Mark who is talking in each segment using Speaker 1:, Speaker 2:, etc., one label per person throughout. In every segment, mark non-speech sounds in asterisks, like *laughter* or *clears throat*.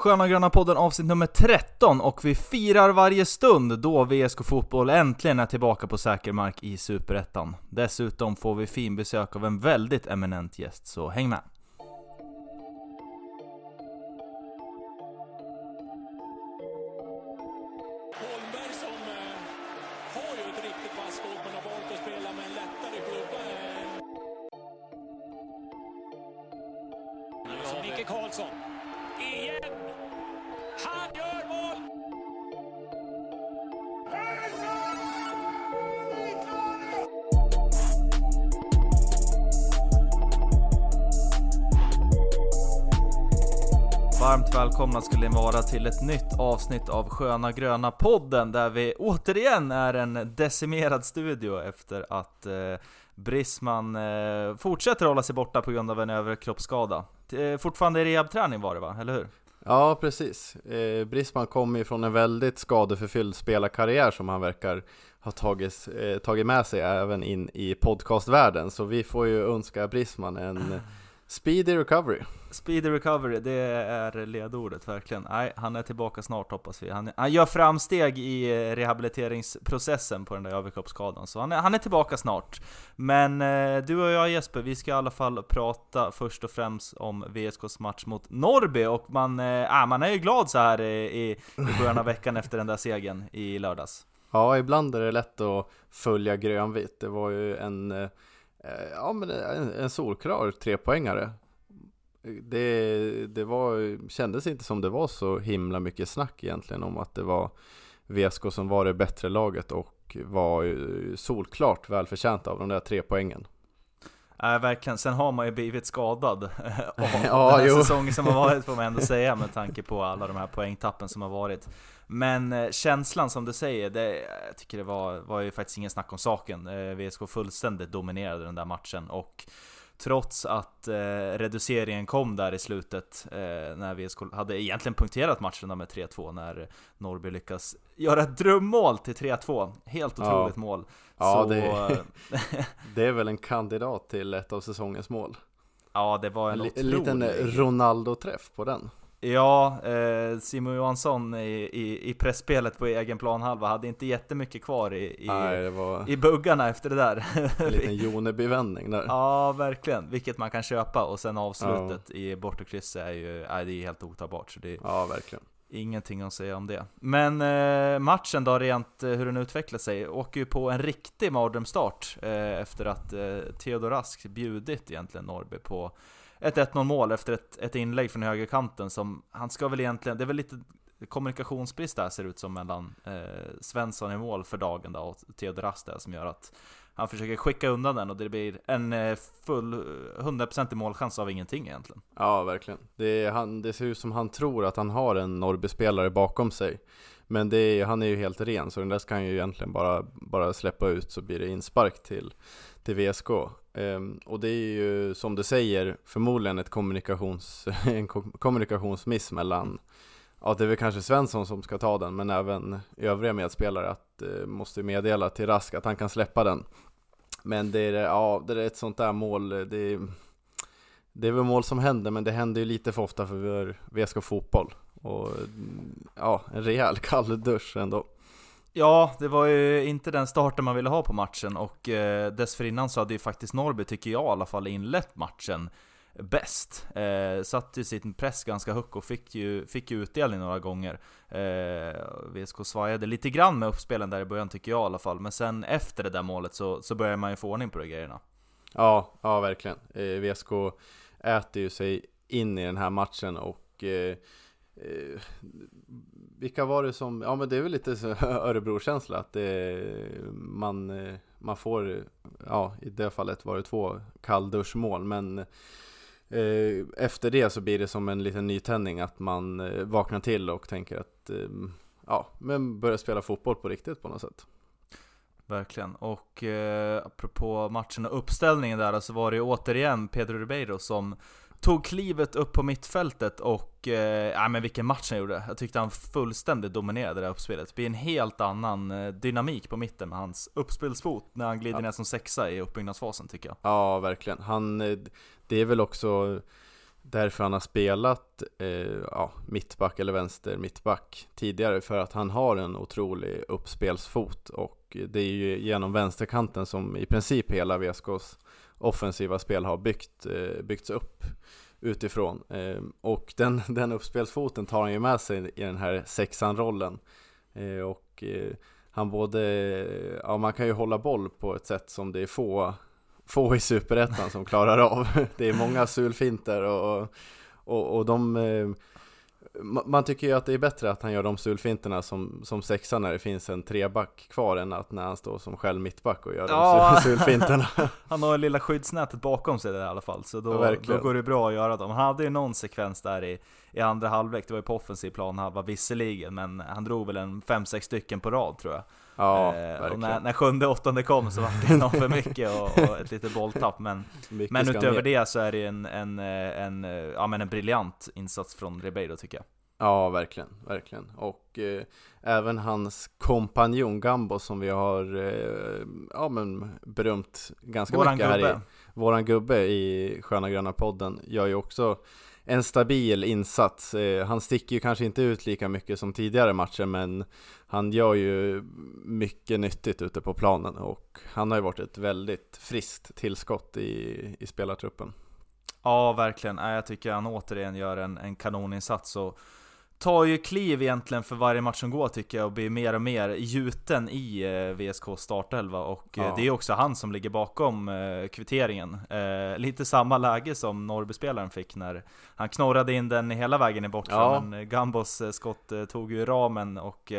Speaker 1: Sköna Gröna podden avsnitt nummer 13 och vi firar varje stund då VSK Fotboll äntligen är tillbaka på säker mark i Superettan. Dessutom får vi fin besök av en väldigt eminent gäst, så häng med! Ni vara till ett nytt avsnitt av Sköna Gröna podden där vi återigen är en decimerad studio efter att eh, Brisman eh, fortsätter hålla sig borta på grund av en överkroppsskada. Eh, fortfarande i rehabträning var det va, eller hur?
Speaker 2: Ja, precis. Eh, Brisman kommer ju från en väldigt skadeförfylld spelarkarriär som han verkar ha tagit, eh, tagit med sig även in i podcastvärlden. Så vi får ju önska Brisman en *clears throat* speedy recovery.
Speaker 1: Speedy recovery, det är ledordet verkligen. Nej, han är tillbaka snart hoppas vi. Han, han gör framsteg i eh, rehabiliteringsprocessen på den där överkroppsskadan, så han är, han är tillbaka snart. Men eh, du och jag Jesper, vi ska i alla fall prata först och främst om VSKs match mot Norrby, och man, eh, man är ju glad så här i, i, i början av veckan efter den där segern i lördags.
Speaker 2: Ja, ibland är det lätt att följa grönvitt. Det var ju en, eh, ja, men en, en solklar trepoängare. Det, det var, kändes inte som det var så himla mycket snack egentligen om att det var VSK som var det bättre laget och var ju solklart välförtjänt av de där tre poängen.
Speaker 1: Nej, äh, verkligen. Sen har man ju blivit skadad av *laughs*
Speaker 2: Ja,
Speaker 1: den här
Speaker 2: jo.
Speaker 1: säsongen som har varit, får man ändå säga, med tanke på alla de här poängtappen som har varit. Men eh, känslan som du säger, det, jag tycker det var, var ju faktiskt ingen snack om saken. Eh, VSK fullständigt dominerade den där matchen och Trots att eh, reduceringen kom där i slutet eh, när VSK hade egentligen punkterat matchen med 3-2 när Norrby lyckas göra ett drömmål till 3-2. Helt
Speaker 2: Ja.
Speaker 1: otroligt mål.
Speaker 2: Ja,
Speaker 1: Så,
Speaker 2: det- *laughs* Det är väl en kandidat till ett av säsongens mål.
Speaker 1: ja, det var en,
Speaker 2: en
Speaker 1: otrolig...
Speaker 2: liten Ronaldo-träff på den.
Speaker 1: Ja, eh, Simon Johansson i, i, i pressspelet på egen planhalva hade inte jättemycket kvar i, i,
Speaker 2: Nej,
Speaker 1: i buggarna efter det där.
Speaker 2: en liten *laughs* Joneby-vändning där.
Speaker 1: ja, verkligen. Vilket man kan köpa. Och sen avslutet i bort och kryss är ju nej, det är helt otagbart. Så det är
Speaker 2: Ja, verkligen.
Speaker 1: ingenting att säga om det. Men eh, matchen då, rent eh, hur den utvecklar sig, åker ju på en riktig mardrömsstart eh, efter att eh, Theodor Rask bjudit egentligen Norrby på ett 1-0 mål efter ett, ett inlägg från högerkanten som, han ska väl egentligen, det är väl lite kommunikationsbrist där ser det ut som mellan eh, Svensson i mål för dagen då och Theodor Rask där som gör att han försöker skicka undan den och det blir en eh, full eh, 100% målchans av ingenting egentligen.
Speaker 2: Ja, verkligen. Det, är, han, det ser ut som han tror att han har en Norrby-spelare bakom sig. Men det är, han är ju helt ren, så den där ska han ju egentligen bara, bara släppa ut så blir det inspark till, till VSK. Ehm, och det är ju som du säger förmodligen ett kommunikations, *laughs* en kommunikationsmiss mellan Ja, det är väl kanske Svensson som ska ta den, men även övriga medspelare att eh, måste meddela till Rask att han kan släppa den. Men det är, ja, det är ett sånt där mål, det är, det är väl mål som händer, men det händer ju lite för ofta för VSK Fotboll. Och ja, en rejäl kalldusch ändå.
Speaker 1: Ja, det var ju inte den starten man ville ha på matchen och eh, dessförinnan så hade ju faktiskt Norrby, tycker jag i alla fall, inlett matchen bäst. Eh, satte ju sin press ganska högt och fick ju, fick ju utdelning några gånger. Eh, VSK svajade lite grann med uppspelen där i början tycker jag i alla fall, men sen efter det där målet så, så börjar man ju få ordning på de grejerna.
Speaker 2: Ja, ja verkligen. Eh, VSK äter ju sig in i den här matchen och eh, eh, vilka var det som, ja men det är väl lite *laughs* Örebro-känsla att det, man, man får, ja i det fallet var det två kallduschmål men eh, efter det så blir det som en liten nytändning att man eh, vaknar till och tänker att eh, ja, men börjar spela fotboll på riktigt på något sätt.
Speaker 1: Verkligen. Och eh, apropå matchen och uppställningen där så var det ju återigen Pedro Ribeiro som tog klivet upp på mittfältet och, eh, ja men vilken match han gjorde. Jag tyckte han fullständigt dominerade det här uppspelet. Det blir en helt annan eh, dynamik på mitten med hans uppspelsfot när han glider ner som sexa i uppbyggnadsfasen tycker jag.
Speaker 2: Ja, verkligen. Han, eh, det är väl också därför han har spelat eh, ja, mittback eller vänster mittback tidigare för att han har en otrolig uppspelsfot och det är ju genom vänsterkanten som i princip hela VSKs offensiva spel har byggt, eh, byggts upp utifrån eh, och den, *laughs* den uppspelsfoten tar han ju med sig i den här sexan-rollen eh, och eh, han både, ja man kan ju hålla boll på ett sätt som det är få få i Superettan som klarar av. *laughs* Det är många sulfinter och, och, och de eh, man tycker ju att det är bättre att han gör de sulfinterna som, som sexa när det finns en treback kvar än att när han står som själv mittback och gör ja, de *laughs* sulfinterna. *laughs*
Speaker 1: han har lilla skyddsnätet bakom sig där i alla fall, så då, ja, då går det bra att göra dem. Han hade ju någon sekvens där i, i andra halvlek, det var ju på offensiv plan han visserligen, men han drog väl en 5-6 stycken på rad tror jag.
Speaker 2: Ja,
Speaker 1: eh, och när, när sjunde åttonde kom så var det någon för mycket och, och ett litet bolltapp. Men, *laughs* men utöver det så är det en, en, en, ja, men en briljant insats från Ribeiro tycker jag.
Speaker 2: Ja, verkligen, verkligen. Och eh, även hans kompanjon Gambo som vi har eh, ja, men berömt ganska våran mycket gubbe. här i Våran gubbe i Sköna Gröna podden gör ju också en stabil insats. Eh, han sticker ju kanske inte ut lika mycket som tidigare matcher men han gör ju mycket nyttigt ute på planen och han har ju varit ett väldigt friskt tillskott i, i spelartruppen.
Speaker 1: Ja, verkligen. Jag tycker han återigen gör en, en kanoninsats och tar ju kliv egentligen för varje match som går tycker jag och blir mer och mer gjuten i eh, VSK startelva och eh, ja. det är också han som ligger bakom eh, kvitteringen. lite samma läge som Norrbyspelaren fick när han knorrade in den hela vägen i bortre, ja. men Gambos skott tog ju ramen och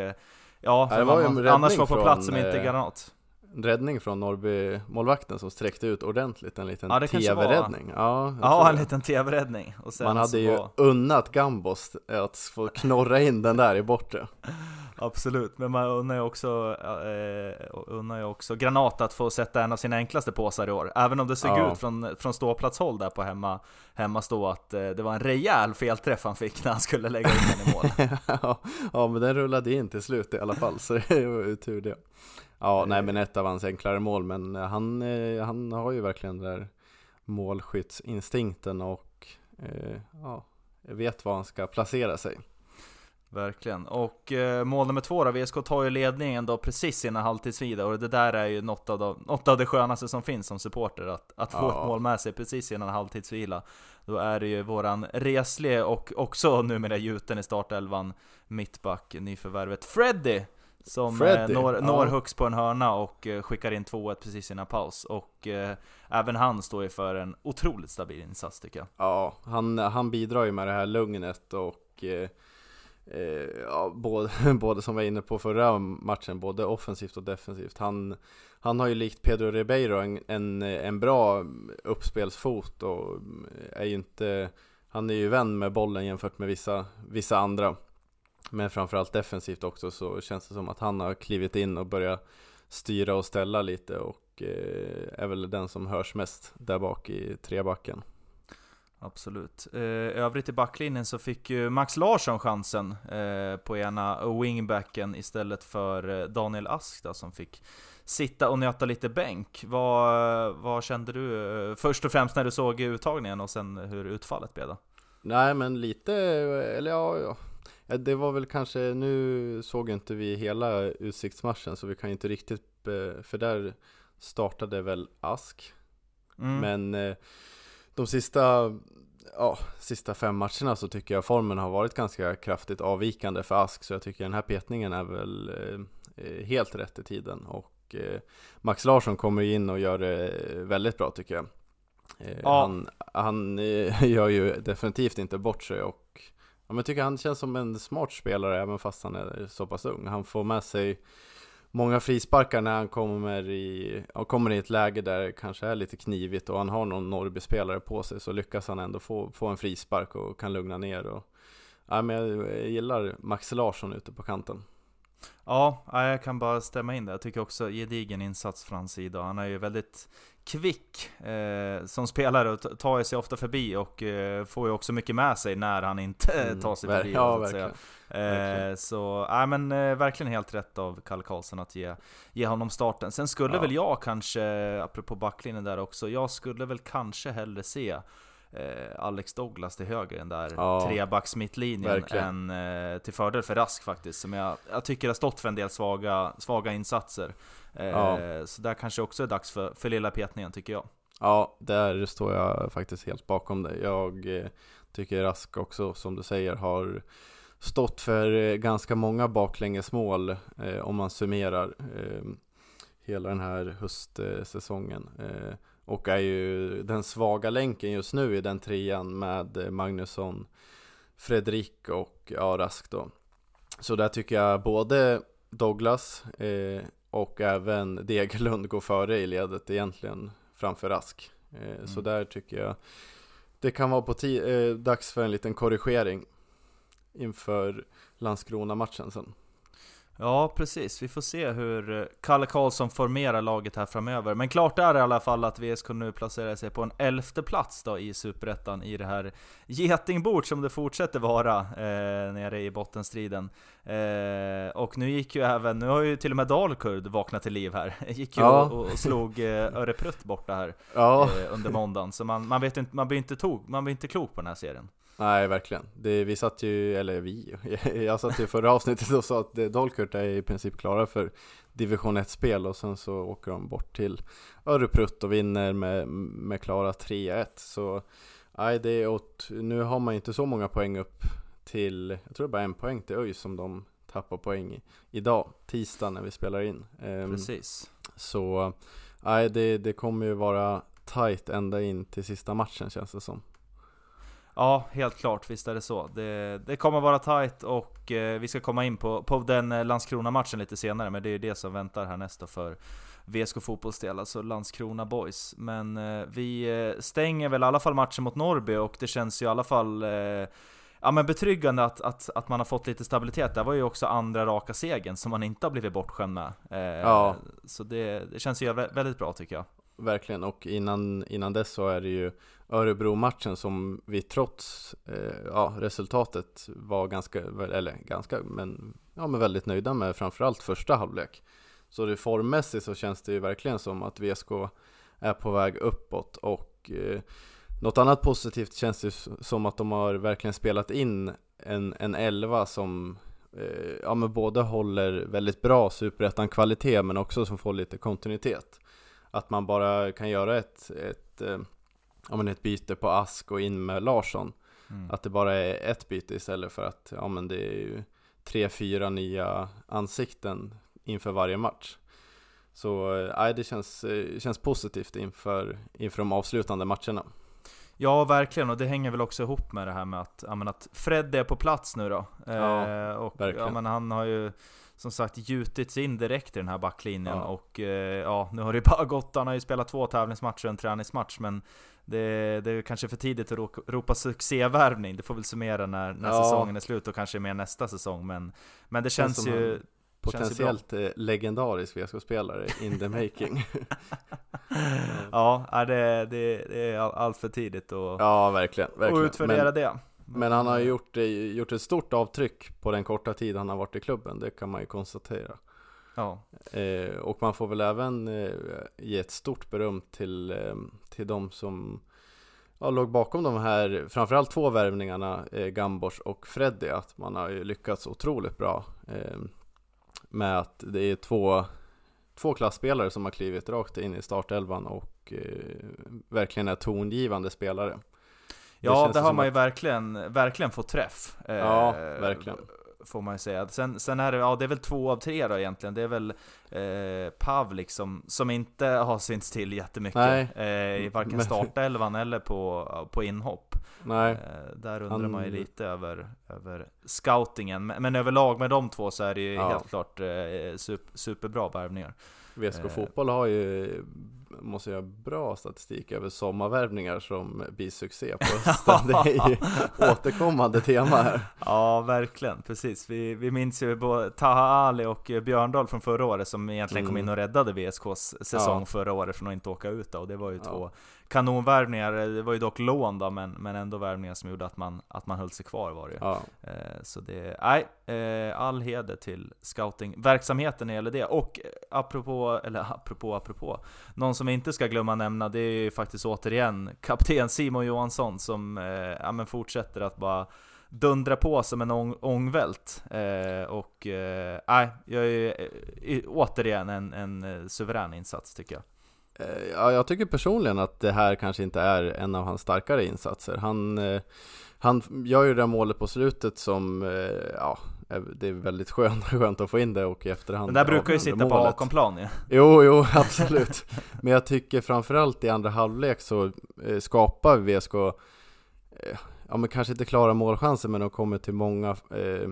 Speaker 1: ja, för man, annars var på plats som inte granat
Speaker 2: räddning från Norrby målvakten som sträckte ut ordentligt, en liten ja, tv-räddning.
Speaker 1: Ja, ja en liten tv-räddning.
Speaker 2: Man hade ju var... unnat Gambos att få knorra in den där i bortre. *laughs*
Speaker 1: Absolut, men man unnar ju också, eh, unnar ju också Granat att få sätta en av sina enklaste påsar i år. Även om det såg ja. ut från, från ståplatshåll där på hemma, hemma stå att eh, det var en rejäl felträff han fick när han skulle lägga in den i mål. *laughs*
Speaker 2: ja, ja, men den rullade in till slut i alla fall, så det var ju tur det. Ja, nej men ett av hans enklare mål, men han, eh, han har ju verkligen den där målskyttsinstinkten och eh, ja, vet var han ska placera sig.
Speaker 1: Verkligen. Och eh, mål nummer två då, VSK tar ju ledningen då precis innan halvtidsvila och det där är ju något av, de, något av det skönaste som finns som supporter att, att få ja. ett mål med sig precis innan halvtidsvila. Då är det ju våran reslige och också numera gjuten i startelvan mittback, nyförvärvet Freddy som Freddy, når, når högst på en hörna och eh, skickar in 2-1 precis innan paus. Och eh, även han står ju för en otroligt stabil insats tycker jag.
Speaker 2: Ja, han, han bidrar ju med det här lugnet och eh, eh, ja, både, *laughs* både som vi var inne på förra matchen, både offensivt och defensivt. Han, han har ju likt Pedro Ribeiro en, en, en bra uppspelsfot och är ju inte, han är ju vän med bollen jämfört med vissa, vissa andra. Men framförallt defensivt också så känns det som att han har klivit in och börjat styra och ställa lite och eh, är väl den som hörs mest där bak i trebacken.
Speaker 1: Absolut. Eh, övrigt i backlinjen så fick ju Max Larsson chansen eh, på ena wingbacken istället för eh, Daniel Ask då, som fick sitta och nöta lite bänk. Vad, vad kände du eh, först och främst när du såg uttagningen och sen hur utfallet blev då?
Speaker 2: Nej men lite, eller ja Ja, det var väl kanske, nu såg inte vi hela utsiktsmatchen så vi kan inte riktigt, eh, för där startade väl Ask. Mm. Men eh, de sista, ja, sista fem matcherna så tycker jag formen har varit ganska kraftigt avvikande för Ask. Så jag tycker den här petningen är väl eh, helt rätt i tiden. Och Max Larsson kommer in och gör det väldigt bra tycker jag. Ja. Han, han *laughs* gör ju definitivt inte bort sig och Ja, men jag tycker han känns som en smart spelare även fast han är så pass ung. Han får med sig många frisparkar när han kommer i, ja, kommer i ett läge där det kanske är lite knivigt och han har någon Norrby-spelare på sig så lyckas han ändå få, få en frispark och kan lugna ner. Och, ja, men jag gillar Max Larsson ute på kanten.
Speaker 1: Ja, jag kan bara stämma in det. Jag tycker också gedigen insats från hans sida. Han är ju väldigt kvick eh, som spelare och tar sig ofta förbi och eh, får ju också mycket med sig när han inte *laughs* mm, tar sig förbi. Ja, så verkligen. Eh, så, nej men eh, verkligen helt rätt av Kalle Karlsson att ge, ge honom starten. Sen skulle ja. väl jag kanske, apropå backlinjen där också, jag skulle väl kanske hellre se eh, Alex Douglas till höger, den där
Speaker 2: Ja,
Speaker 1: trebacks mittlinjen, än eh, till fördel för Rask faktiskt, som jag, jag tycker har stått för en del svaga, svaga insatser. Eh,
Speaker 2: Ja.
Speaker 1: Så där kanske också är dags för, för lilla petningen tycker jag.
Speaker 2: Ja, där står jag faktiskt helt bakom dig. Jag eh, tycker Rask också, som du säger, har stått för eh, ganska många baklängesmål eh, om man summerar eh, hela den här höstsäsongen. Eh, och är ju den svaga länken just nu i den trean med Magnusson, Fredrik och ja, Rask då. Så där tycker jag både Douglas eh, och även *laughs* Degerlund går före i ledet egentligen framför Rask. Eh, Så
Speaker 1: Mm.
Speaker 2: där tycker jag det kan vara på eh, dags för en liten korrigering inför Landskrona-matchen sen.
Speaker 1: Ja, precis. Vi får se hur eh, Kalle Karlsson formerar laget här framöver. Men klart är i alla fall att VSK nu placerar sig på en elfte plats då i Superettan i det här getingbord som det fortsätter vara eh, nere i bottenstriden. Eh, och nu gick ju även, nu har ju till och med Dalkurd vaknat till liv här. *laughs* Gick ju
Speaker 2: Ja.
Speaker 1: och, och slog eh, Öreprutt borta här
Speaker 2: Ja,
Speaker 1: eh, under måndagen. Så man, man vet inte, man blir inte, tog, man blir inte klok på den här serien.
Speaker 2: Nej verkligen. Det, vi satt ju, eller vi, *laughs* jag satt ju förra avsnittet och sa att Dalkurd är i princip klara för division 1-spel och sen så åker de bort till Öreprutt och vinner med, med klara 3-1. Så nej, det är åt, nu har man ju inte så många poäng upp till, jag tror det är bara en poäng till ÖIS som de tappar poäng i, idag, tisdag när vi spelar in. Ehm,
Speaker 1: Precis.
Speaker 2: Så nej, det, det kommer ju vara tight ända in till sista matchen känns det som.
Speaker 1: Ja, helt klart. Visst är det så. Det, det kommer vara tight och eh, vi ska komma in på, på den eh, Landskrona-matchen lite senare, men det är det som väntar här nästa för VSK fotbollsdel, alltså Landskrona Boys. Men eh, vi stänger väl i alla fall matchen mot Norrby och det känns ju i alla fall eh, Ja men betryggande att, att, att man har fått lite stabilitet. Det var ju också andra raka segern som man inte har blivit bortskämd med. Eh,
Speaker 2: Ja.
Speaker 1: Så det, det känns ju vä- väldigt bra tycker jag.
Speaker 2: Verkligen, och innan, innan dess så är det ju Örebro-matchen som vi trots eh, ja, resultatet var ganska, eller ganska, men, ja, men väldigt nöjda med framförallt första halvlek. Så det formmässigt så känns det ju verkligen som att VSK är på väg uppåt och eh, något annat positivt känns det som att de har verkligen spelat in en, en elva som eh, ja, men både håller väldigt bra superettan-kvalitet men också som får lite kontinuitet. Att man bara kan göra ett, ett, eh, ja, men ett byte på Ask och in med Larsson.
Speaker 1: Mm.
Speaker 2: Att det bara är ett byte istället för att ja, men det är ju tre, fyra nya ansikten inför varje match. Så eh, det känns, eh, känns positivt inför, inför de avslutande matcherna.
Speaker 1: Ja, verkligen. Och det hänger väl också ihop med det här med att, ja, men att Fred är på plats nu då.
Speaker 2: Ja,
Speaker 1: eh, och ja,
Speaker 2: verkligen.
Speaker 1: men han har ju som sagt gjutits in direkt i den här backlinjen.
Speaker 2: Ja.
Speaker 1: Och eh, ja, nu har det *laughs* bara gått. Han har ju spelat två tävlingsmatcher och en träningsmatch. Men det, det är kanske för tidigt att ropa, succévärvning. Det får väl summera när, när
Speaker 2: Ja.
Speaker 1: säsongen är slut och kanske mer nästa säsong. Men, men det
Speaker 2: Känns
Speaker 1: känns ju...
Speaker 2: Potentiellt eh, legendarisk VSK-spelare in the making. *laughs*
Speaker 1: Ja, det, det, det är all- allt för tidigt att
Speaker 2: ja, verkligen. verkligen.
Speaker 1: utvärdera
Speaker 2: Men,
Speaker 1: det.
Speaker 2: Men han har ju gjort, eh, gjort ett stort avtryck på den korta tid han har varit i klubben, det kan man ju konstatera.
Speaker 1: Ja,
Speaker 2: Eh, och man får väl även eh, ge ett stort beröm till, eh, till de som ja, låg bakom de här, framförallt två värvningarna, eh, Gambors och Freddy, att man har ju lyckats otroligt bra eh, med att det är två, två klassspelare som har klivit rakt in i startelvan och eh, verkligen är tongivande spelare.
Speaker 1: Ja, det har man ju
Speaker 2: att-
Speaker 1: verkligen, verkligen fått träff. eh,
Speaker 2: Ja, verkligen.
Speaker 1: Får man ju säga. Sen, sen är det, ja det är väl två av tre då egentligen. Det är väl eh, Pavlik som, som inte har synts till jättemycket.
Speaker 2: Nej.
Speaker 1: Eh, I varken
Speaker 2: Men-
Speaker 1: startelvan eller på, på inhopp.
Speaker 2: Nej,
Speaker 1: Eh, där undrar
Speaker 2: Han-
Speaker 1: man ju lite över, över scoutingen. Men, men överlag med de två så är det ju
Speaker 2: Ja.
Speaker 1: helt klart eh, super, superbra värvningar.
Speaker 2: VSK
Speaker 1: Eh.
Speaker 2: Fotboll har ju, måste jag bra statistik över sommarvärvningar som blir succé på *laughs* hösten. Det är ju återkommande tema här.
Speaker 1: Ja, verkligen. Precis. Vi, vi minns ju både Taha Ali och Björndal från förra året som egentligen kom
Speaker 2: Mm.
Speaker 1: in och räddade VSKs säsong
Speaker 2: Ja.
Speaker 1: förra året från att inte åka ut. Då. Och det var ju
Speaker 2: Ja.
Speaker 1: två kanonvärvningar. Det var ju dock lån då, men, men ändå värvningar som gjorde att man, att man höll sig kvar var det ju.
Speaker 2: Ja,
Speaker 1: Eh, Så det, nej, eh, all heder till scoutingverksamheten när det gäller det. Och eh, apropå, eller *laughs* apropå, apropå, någon som vi inte ska glömma nämna, det är ju faktiskt återigen kapten Simon Johansson som eh, ja, men fortsätter att bara dundra på som en ång, ångvält. Eh, och eh, nej, jag är eh, återigen en, en eh, suverän insats tycker jag.
Speaker 2: Eh, ja, jag tycker personligen att det här kanske inte är en av hans starkare insatser. Han, eh, han gör ju det målet på slutet som, ja, det är väldigt skönt, *laughs* skönt att få in det och i efterhand
Speaker 1: Men där brukar ju sitta målet. på Akonplan ja.
Speaker 2: Jo, jo, *laughs* absolut. Men jag tycker framförallt i andra halvlek så skapar VSK ja men kanske inte klara målchanser men de kommer till många eh,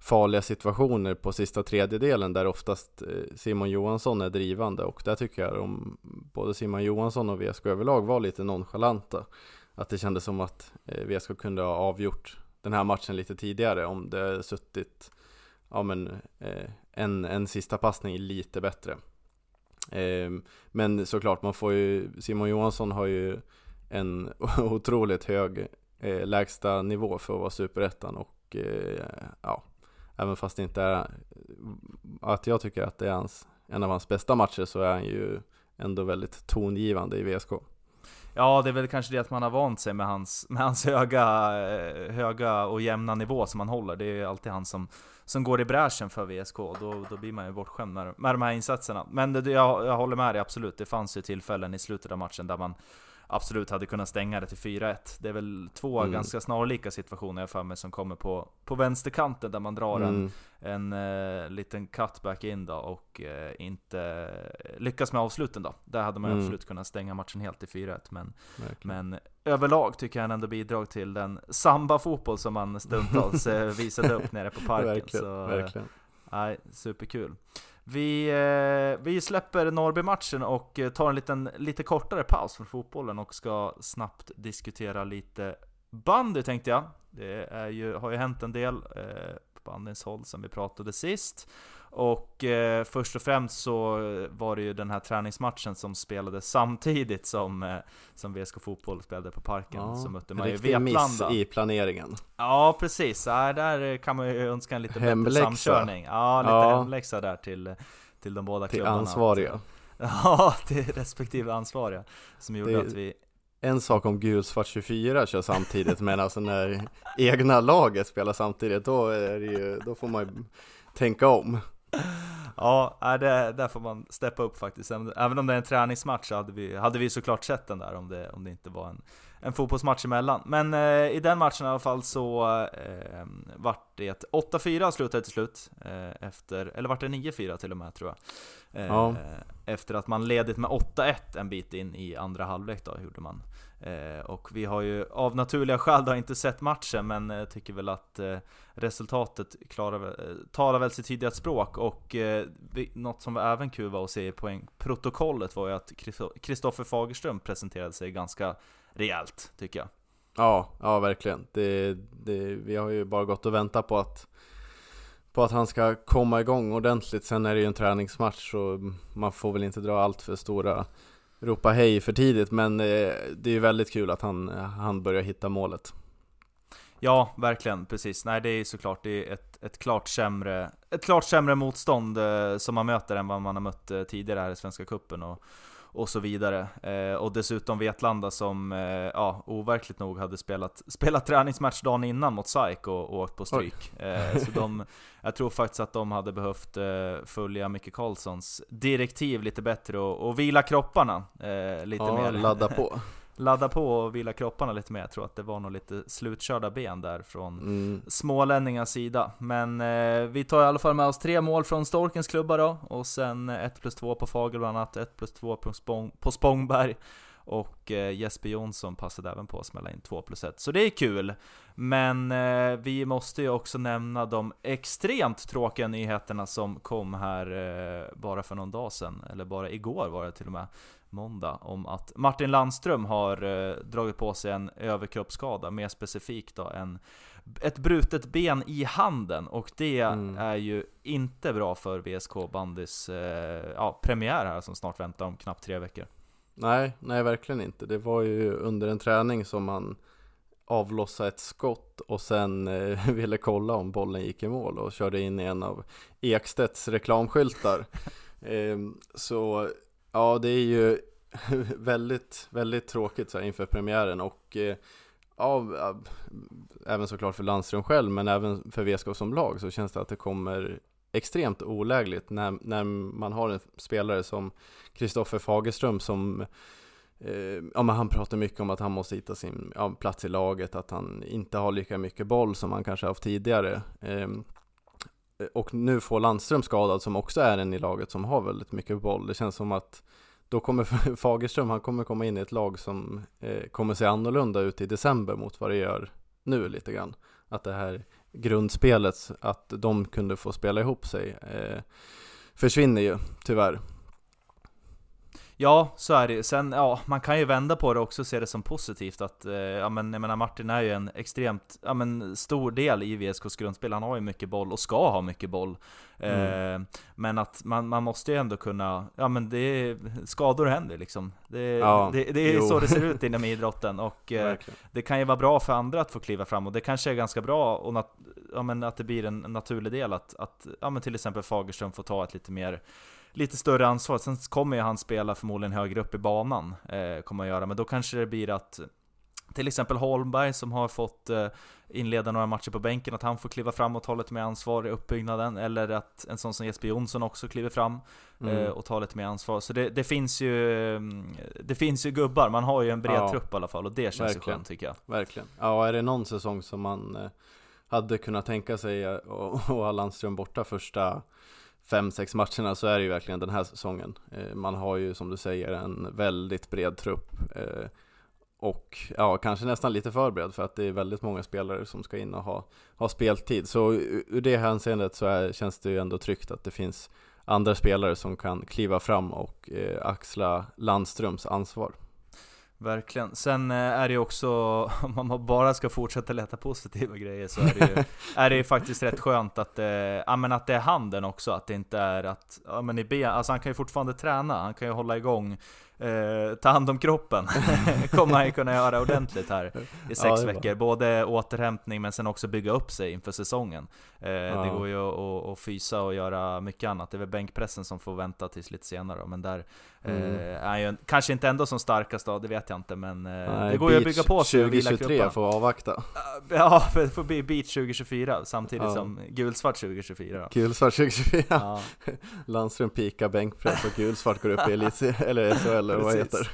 Speaker 2: farliga situationer på sista tredjedelen där oftast eh, Simon Johansson är drivande och där tycker jag om både Simon Johansson och VSK överlag var lite nonchalanta. Att det kändes som att eh, VSK kunde ha avgjort den här matchen lite tidigare om det suttit ja, men, eh, en, en sista passning lite bättre. Ehm, men såklart, man får ju, Simon Johansson har ju en *laughs* otroligt hög lägsta nivå för att vara superettan och ja, även fast det inte är att jag tycker att det är hans, en av hans bästa matcher så är han ju ändå väldigt tongivande i VSK.
Speaker 1: Ja, det är väl kanske det att man har vant sig med hans, med hans höga, eh, höga och jämna nivå som han håller. Det är ju alltid han som, som går i bräschen för VSK, då, då blir man ju bortskämd med, med de här insatserna. Men det, jag, jag håller med dig absolut, det fanns ju tillfällen i slutet av matchen där man absolut hade kunnat stänga det till 4-1. Det är väl två mm. ganska snarlika situationer jag för mig som kommer på, på vänsterkanten där man drar mm. en, en uh, liten cutback in då och uh, inte lyckas med avsluten då. Där hade man mm. absolut kunnat stänga matchen helt till 4-1. Men, men överlag tycker jag han ändå bidrar till den samba-fotboll som man stundtals eh, *laughs* visade upp nere på parken.
Speaker 2: verkligen, så, verkligen.
Speaker 1: Nej, superkul. Vi, eh, vi släpper Norrby-matchen och eh, tar en liten, lite kortare paus från fotbollen och ska snabbt diskutera lite bandy tänkte jag. Det är ju, har ju hänt en del eh, på bandyns håll sen vi pratade sist. Och eh, först och främst så var det ju den här träningsmatchen som spelades samtidigt som, eh, som VSK Fotboll spelade på Parken. Ja, så mötte man ju Vetlanda. miss
Speaker 2: i planeringen.
Speaker 1: Ja, precis. Ja, där kan man ju önska en lite hemläxa. bättre samkörning. Ja, lite ja. hemläxa där till, till de båda
Speaker 2: till
Speaker 1: klubbarna.
Speaker 2: Till ansvariga. *laughs*
Speaker 1: Ja, till respektive ansvariga. Som gjorde det... att vi
Speaker 2: en sak om Gulsvart 24 kör samtidigt, men alltså när egna laget spelar samtidigt, då, är det ju, då får man ju tänka om.
Speaker 1: Ja, det, där får man steppa upp faktiskt. Även om det är en träningsmatch så hade vi, hade vi såklart sett den där om det, om det inte var en, en fotbollsmatch emellan. Men eh, i den matchen i alla fall så eh, vart det 8-4 slutade till slut. Eh, efter, eller vart det 9-4 till och med tror jag. Eh, ja. Efter att man ledit med 8-1 en bit in i andra halvlek då, gjorde man. Eh, och vi har ju av naturliga skäl då inte sett matchen, men eh, tycker väl att resultatet klarar, talar väl sitt tydliga språk. Och eh, vi, något som var även kul var att se i poängprotokollet var ju att Kristoffer Fagerström presenterade sig ganska rejält, tycker jag.
Speaker 2: Ja, ja verkligen. Det, det, vi har ju bara gått och väntat på att på att han ska komma igång ordentligt. Sen är det ju en träningsmatch så man får väl inte dra allt för stora ropa hej för tidigt men eh, det är ju väldigt kul att han, han börjar hitta målet.
Speaker 1: Ja, verkligen, precis. Nej, det är såklart det är ett, ett, klart sämre, ett klart sämre motstånd eh, som man möter än vad man har mött eh, tidigare här i Svenska Cupen och, och så vidare. Eh, och dessutom Vetlanda som, eh, ja, overkligt nog hade spelat, *laughs* spelat träningsmatch dagen innan mot SAIK och, och åkt på stryk. Eh, så de, *laughs* jag tror faktiskt att de hade behövt eh, följa Micke Karlssons direktiv lite bättre och, och vila kropparna eh, lite ja, mer.
Speaker 2: ladda på. *laughs*
Speaker 1: ladda på och vila kropparna lite mer. Jag tror att det var nog lite slutkörda ben där från mm. smålänningars sida. Men eh, vi tar i alla fall med oss tre mål från Storkens klubba då, och sen 1 plus 2 på Fagel bland annat, 1 plus 2 på, Spång, på Spångberg. Och eh, Jesper Jonsson passade även på att smälla in 2 plus 1, så det är kul. Men eh, vi måste ju också nämna de extremt tråkiga nyheterna som kom här eh, bara för någon dag sedan, eller bara igår var det till och med måndag om att Martin Landström har eh, dragit på sig en överkroppsskada, mer specifikt då en, ett brutet ben i handen och det mm. är ju inte bra för VSK bandys eh, ja, premiär här som snart väntar om knappt tre veckor.
Speaker 2: Nej, nej verkligen inte. Det var ju under en träning som han avlossade ett skott och sen eh, *laughs* ville kolla om bollen gick i mål och körde in i en av Ekstedts reklamskyltar. *laughs* eh, så Ja, det är ju *laughs* väldigt, väldigt tråkigt så här, inför premiären och eh, ja, eh, även såklart för Landström själv men även för VSK som lag så känns det att det kommer extremt olägligt när, när man har en spelare som Kristoffer Fagerström som eh, ja, men han pratar mycket om att han måste hitta sin ja, plats i laget, att han inte har lika mycket boll som han kanske haft tidigare. Eh, och nu får Landström skadad som också är en i laget som har väldigt mycket boll. Det känns som att då kommer *laughs* Fagerström, han kommer komma in i ett lag som eh, kommer se annorlunda ut i december mot vad det gör nu lite grann. Att det här grundspelet, att de kunde få spela ihop sig, eh, försvinner ju tyvärr.
Speaker 1: Ja, så är det Sen, ja, man kan ju vända på det också och se det som positivt att, eh, ja men jag menar Martin är ju en extremt, ja men stor del i VSKs grundspel. Han har ju mycket boll och ska ha mycket boll. Mm. Eh, men att man, man måste ju ändå kunna, ja men det är, skador händer liksom. Det, ja, det, det är jo. så det ser *laughs* ut inom idrotten och eh, det kan ju vara bra för andra att få kliva fram och det kanske är ganska bra och nat, ja, men att det blir en naturlig del att, att ja, men till exempel Fagerström får ta ett lite mer lite större ansvar. Sen kommer ju han spela förmodligen högre upp i banan, eh, kommer han göra. Men då kanske det blir att till exempel Holmberg som har fått eh, inleda några matcher på bänken, att han får kliva fram och ta lite mer ansvar i uppbyggnaden. Eller att en sån som Jesper Jonsson också kliver fram eh, mm. och tar lite mer ansvar. Så det, det, finns ju Det finns ju gubbar, man har ju en bred ja. trupp i alla fall och det känns Verkligen. ju skönt tycker jag.
Speaker 2: Verkligen. Ja, är det någon säsong som man eh, hade kunnat tänka sig att ha Landström borta första fem, sex matcherna så är det ju verkligen den här säsongen. Eh, man har ju som du säger en väldigt bred trupp eh, och ja, kanske nästan lite för bred för att det är väldigt många spelare som ska in och ha, ha speltid. Så ur det hänseendet så är, känns det ju ändå tryggt att det finns andra spelare som kan kliva fram och eh, axla Landströms ansvar.
Speaker 1: Verkligen. Sen eh, är det ju också, *laughs* om man bara ska fortsätta leta positiva grejer så är det ju, *laughs* är det ju faktiskt rätt skönt att, eh, ja, men att det är handen också, att det inte är att, ja men i ben, alltså han kan ju fortfarande träna, han kan ju hålla igång eh, ta hand om kroppen. *laughs* kommer han ju kunna göra ordentligt här i sex ja, veckor. Både återhämtning men sen också bygga upp sig inför säsongen. Eh, ja. Det går ju att, att, fysa och göra mycket annat. Det är väl bänkpressen som får vänta tills lite senare. Men där mm. eh, är ju kanske inte ändå som starkast då, det vet jag inte. Men eh, Nej, det går ju att bygga på
Speaker 2: sig 2023 får avvakta. *laughs*
Speaker 1: Ja, det får bli Beach 2024 samtidigt ja. som gulsvart 2024. Då.
Speaker 2: Gulsvart 2024. Ja. *laughs* Landström pikar bänkpress och gulsvart går upp i elit *laughs* eller SHL eller vad heter.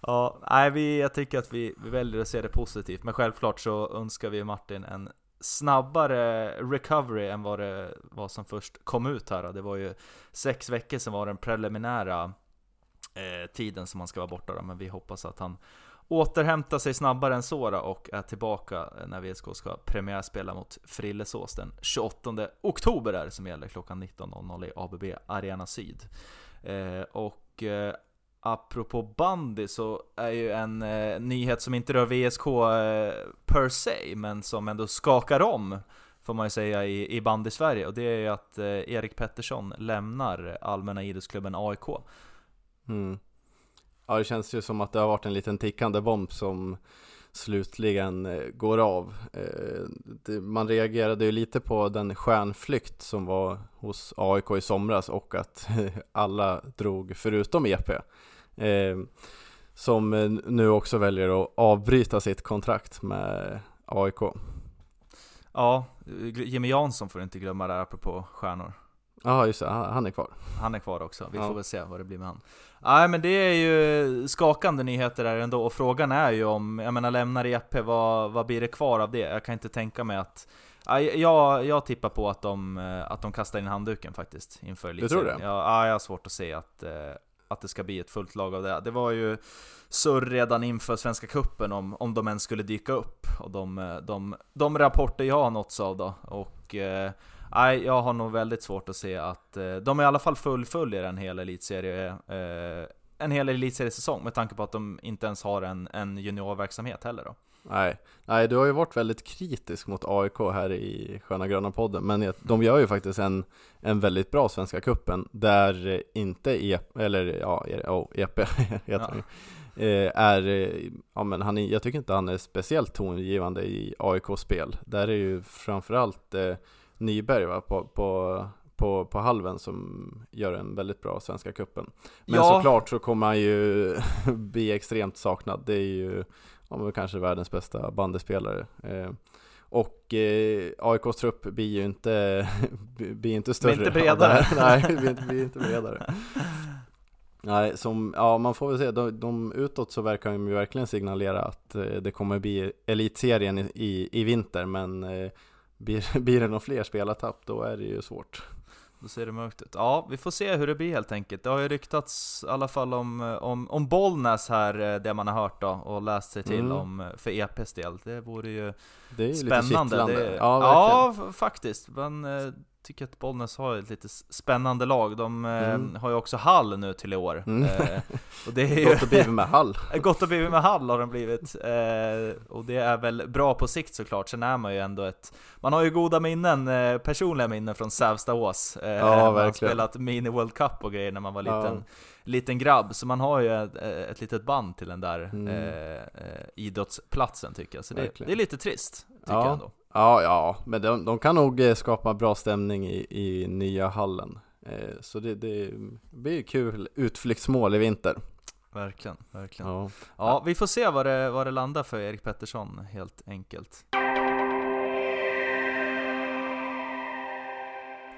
Speaker 1: ja, nej, vi, jag tycker att vi, vi väljer att se det positivt, men självklart så önskar vi Martin en snabbare recovery än vad det var som först kom ut här. Det var ju sex veckor som var den preliminära eh, tiden som han ska vara borta då, men vi hoppas att han återhämtar sig snabbare än så då, och är tillbaka när VSK ska premiärspela mot Frillesås den 28 oktober är det som gäller klockan 19.00 i ABB Arena Syd. Eh, och eh, apropå bandy så är ju en eh, nyhet som inte rör VSK eh, per se, men som ändå skakar om får man ju säga i, i bandy Sverige och det är ju att eh, Erik Pettersson lämnar Allmänna idrottsklubben AIK.
Speaker 2: Mm. Ja det känns ju som att det har varit en liten tickande bomb som slutligen eh, går av. Eh, man reagerade ju lite på den stjärnflykt som var hos AIK i somras och att *laughs* alla drog förutom EP. Eh, som nu också väljer att avbryta sitt kontrakt med AIK.
Speaker 1: Ja, Jimmy Jansson får du inte glömma där apropå stjärnor.
Speaker 2: Ja just det, han är kvar.
Speaker 1: Han är kvar också, vi ja. får väl se vad det blir med han. Nej men det är ju skakande nyheter där ändå, och frågan är ju om, jag menar lämnar EP, vad, vad blir det kvar av det? Jag kan inte tänka mig att jag, jag tippar på att de, att de kastar in handduken faktiskt inför
Speaker 2: Du tror det?
Speaker 1: Ja, jag har svårt att se att, att det ska bli ett fullt lag av det. Det var ju surr redan inför Svenska Kuppen om, om de ens skulle dyka upp. Och de, de, de rapporter jag har nåtts av då. Och eh, Nej, jag har nog väldigt svårt att se att eh, de i alla fall fullföljer en hel elitserie eh, en hel elitseriesäsong med tanke på att de inte ens har en, en juniorverksamhet heller då.
Speaker 2: Nej, nej, du har ju varit väldigt kritisk mot AIK här i Sköna Gröna podden, men de gör ju faktiskt en, en väldigt bra Svenska Kuppen där inte EP, eller ja, oh, EP heter *laughs* ja. eh, är, ja men han är, jag tycker inte han är speciellt tongivande i AIK-spel. Där är ju framförallt eh, Nyberg va, på, på, på, på halven som gör en väldigt bra Svenska Cupen. Men
Speaker 1: Ja.
Speaker 2: såklart så kommer han ju *laughs* bli extremt saknad. Det är ju ja, men kanske världens bästa bandespelare. Eh, och eh, AIKs trupp blir ju inte, *laughs* blir inte större.
Speaker 1: inte
Speaker 2: av det
Speaker 1: bredare. *laughs*
Speaker 2: Nej, blir inte, blir inte bredare. Nej, som, ja man får väl se, de, de utåt så verkar de ju verkligen signalera att eh, det kommer bli elitserien i, i, i vinter, men eh, blir, *laughs* blir det några fler spelartapp då är det ju svårt.
Speaker 1: Då ser det mörkt ut. Ja, vi får se hur det blir helt enkelt. Det har ju ryktats i alla fall om, om, om Bollnäs här, eh, det man har hört då, och läst sig till
Speaker 2: Mm.
Speaker 1: om eh, för EPs del. Det vore ju
Speaker 2: Det är lite
Speaker 1: spännande.
Speaker 2: kittlande.
Speaker 1: Det,
Speaker 2: Ja, verkligen.
Speaker 1: ja, faktiskt. Eh, tycker att Bollnäs har ett lite spännande lag. De eh,
Speaker 2: Mm.
Speaker 1: har ju också Hall nu till i år.
Speaker 2: Mm.
Speaker 1: Eh, och det är ju *laughs*
Speaker 2: Gott att bli med Hall. *laughs*
Speaker 1: Gott att bli med Hall har de blivit, eh, och det är väl bra på sikt såklart, sen är man ju ändå ett Man har ju goda minnen, eh, personliga minnen från Sävstaås eh,
Speaker 2: Ja,
Speaker 1: Man har spelat mini World Cup och grejer när man var liten,
Speaker 2: Ja.
Speaker 1: liten grabb, så man har ju ett, ett litet band till den där
Speaker 2: Mm.
Speaker 1: eh, eh, idrottsplatsen tycker jag, så det, det är lite trist, tycker
Speaker 2: Ja.
Speaker 1: jag ändå
Speaker 2: Ja, ja, men de, de kan nog eh, skapa bra stämning i, i nya hallen. Eh, så det, det blir kul utflyktsmål i vinter.
Speaker 1: Verkligen, verkligen Ja,
Speaker 2: Ja.
Speaker 1: vi får se vad det, vad det landar för Erik Pettersson, helt enkelt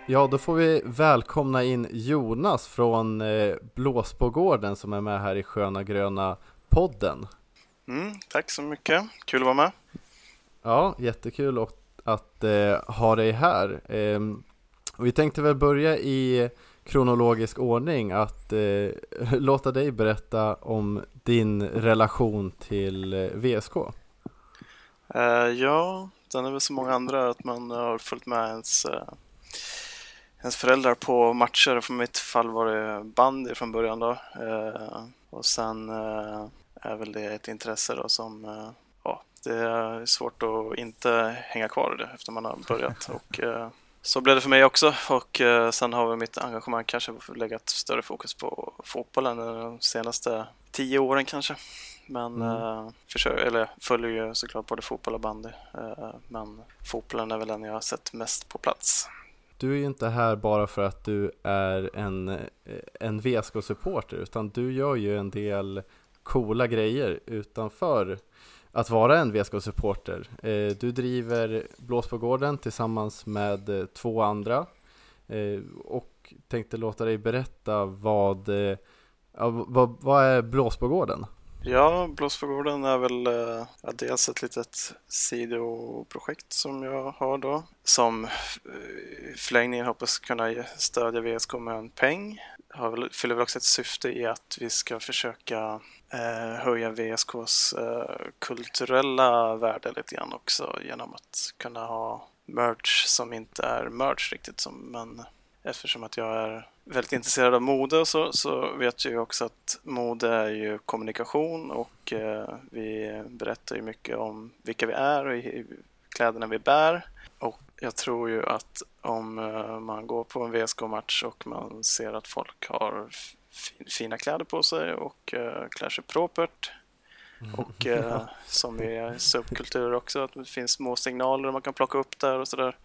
Speaker 2: ja, då får vi välkomna in Jonas från eh, Blåsbågården som är med här i Sköna Gröna podden.
Speaker 3: Mm, tack så mycket. Kul att vara med.
Speaker 2: Ja, jättekul att, att eh, ha dig här. Eh, och vi tänkte väl börja i kronologisk ordning att eh, *laughs* låta dig berätta om din relation till eh, VSK.
Speaker 3: Eh, ja, den är väl som många andra att man har följt med ens, eh, ens föräldrar på matcher. För mitt fall var det bandy från början då. Eh, och sen eh, är väl det ett intresse då som eh, det är svårt att inte hänga kvar i det efter man har börjat. Och, eh, så blev det för mig också och eh, sen har väl mitt engagemang kanske legat större fokus på fotbollen de senaste tio åren kanske. Men
Speaker 2: Mm.
Speaker 3: eh, försöker, eller följer ju såklart både fotboll och bandy. Eh, men fotbollen är väl den jag har sett mest på plats.
Speaker 2: Du är ju inte här bara för att du är en, en VSK-supporter utan du gör ju en del coola grejer utanför att vara en VSK-supporter. Eh, Du driver Blåsbågården tillsammans med eh, två andra eh, och tänkte låta dig berätta vad, eh, vad, vad är Blåsbågården?
Speaker 3: Ja, Blåsbågården är väl eh, ja, dels ett litet sidoprojekt som jag har då. Som eh, i förlängningen hoppas kunna stödja VSK med en peng. Har väl, fyller väl också ett syfte i att vi ska försöka Eh, höja VSKs eh, kulturella värde lite grann också genom att kunna ha merch som inte är merch riktigt som men eftersom att jag är väldigt intresserad av mode och så, så vet jag ju också att mode är ju kommunikation och eh, vi berättar ju mycket om vilka vi är och i, i kläderna vi bär. Och jag tror ju att om eh, man går på en VSK-match och man ser att folk har fina kläder på sig och eh, klär sig propert och eh, *laughs* som i subkultur också, att det finns små signaler man kan plocka upp där och sådär.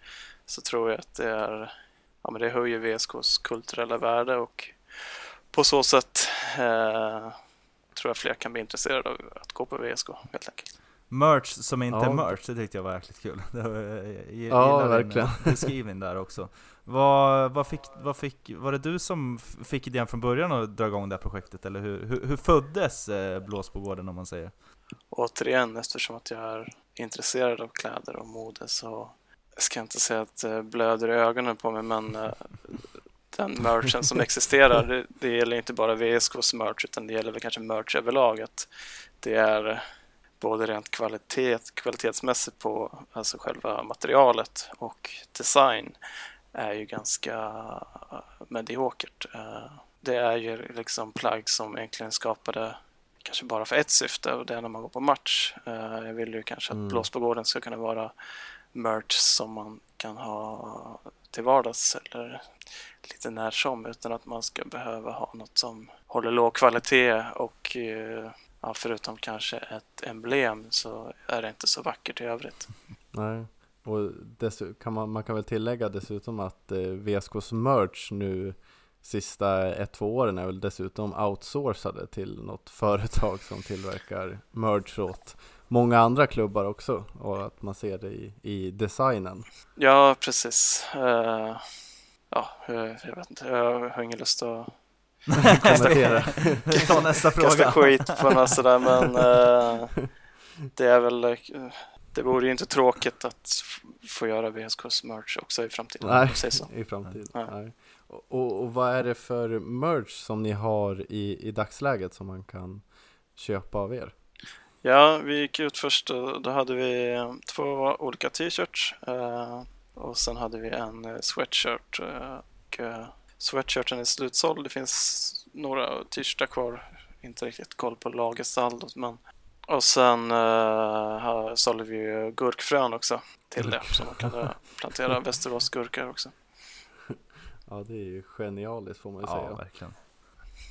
Speaker 3: Så tror jag att det är, ja men det höjer VSKs kulturella värde och på så sätt eh, tror jag fler kan bli intresserade av att gå på VSK helt enkelt.
Speaker 1: Merch som inte
Speaker 2: Ja.
Speaker 1: är merch, det tyckte jag var jäkligt kul. *laughs* Det var, jag
Speaker 2: Ja,
Speaker 1: din
Speaker 2: verkligen. *laughs*
Speaker 1: beskrivning där också. Vad, vad, fick, vad fick, var det du som fick idén från början att dra igång det här projektet? Eller hur, hur, hur föddes eh, Blåsbågården om man säger?
Speaker 3: Återigen, eftersom att jag är intresserad av kläder och mode så jag ska inte säga att det blöder i ögonen på mig men eh, den merchen som *laughs* existerar, det, det gäller inte bara VSKs merch utan det gäller väl kanske merch överlag. Att det är både rent kvalitet, kvalitetsmässigt på alltså själva materialet och design är ju ganska mediokert. Eh, Det är ju liksom plagg som egentligen skapade kanske bara för ett syfte och det är när man går på match. Eh, Jag vill ju kanske att
Speaker 2: Mm.
Speaker 3: Blåsbågården ska kunna vara merch som man kan ha till vardags eller lite när som utan att man ska behöva ha något som håller låg kvalitet och eh, ja, förutom kanske ett emblem så är det inte så vackert i övrigt.
Speaker 2: Nej. Och kan man, man kan väl tillägga dessutom att eh, VSKs merch nu sista ett, två åren är väl dessutom outsourcade till något *laughs* företag som tillverkar merch åt många andra klubbar också och att man ser det i, i designen.
Speaker 3: Ja, precis. Eh, ja, jag vet inte. Jag har ingen lust att
Speaker 2: Kommentera. *laughs*
Speaker 1: Tar nästa
Speaker 3: kasta
Speaker 1: fråga.
Speaker 3: skit på något sådär, men eh, det är väl eh, det vore ju inte tråkigt att f- få göra VSKs merch också i framtiden.
Speaker 2: Nej,
Speaker 3: man säger så.
Speaker 2: i framtiden.
Speaker 3: Nej.
Speaker 2: Nej. Och, och, vad är det för merch som ni har i, i dagsläget som man kan köpa av er?
Speaker 3: Ja, vi gick ut först och då hade vi två olika t-shirts eh, och sen hade vi en sweatshirt. och, sweatshirten är slutsåld. Det finns några t-shirtar kvar. Inte riktigt koll på lagersaldot men och sen uh, här sålde vi ju gurkfrön också till det så man kunde plantera *laughs* Västeråsgurkor också.
Speaker 2: Ja, det är ju genialiskt får man ju
Speaker 1: Ja,
Speaker 2: säga.
Speaker 1: verkligen.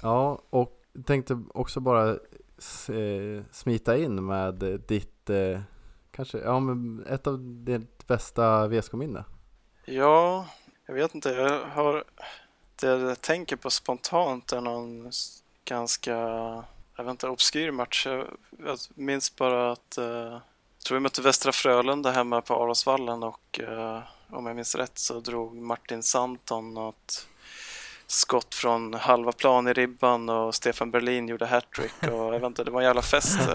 Speaker 2: Ja, och tänkte också bara eh, smita in med ditt, eh, kanske, ja men ett av ditt bästa VSK-minne.
Speaker 3: Ja, jag vet inte. Jag har... Det jag tänker på spontant är någon ganska, jag vet inte, obskyr match. Jag, jag minns bara att eh, jag tror vi mötte Västra Frölunda hemma på Arosvallen och eh, om jag minns rätt så drog Martin Samton något skott från halva plan i ribban och Stefan Berlin gjorde hattrick och jag vet inte, det var en jävla fest. *laughs*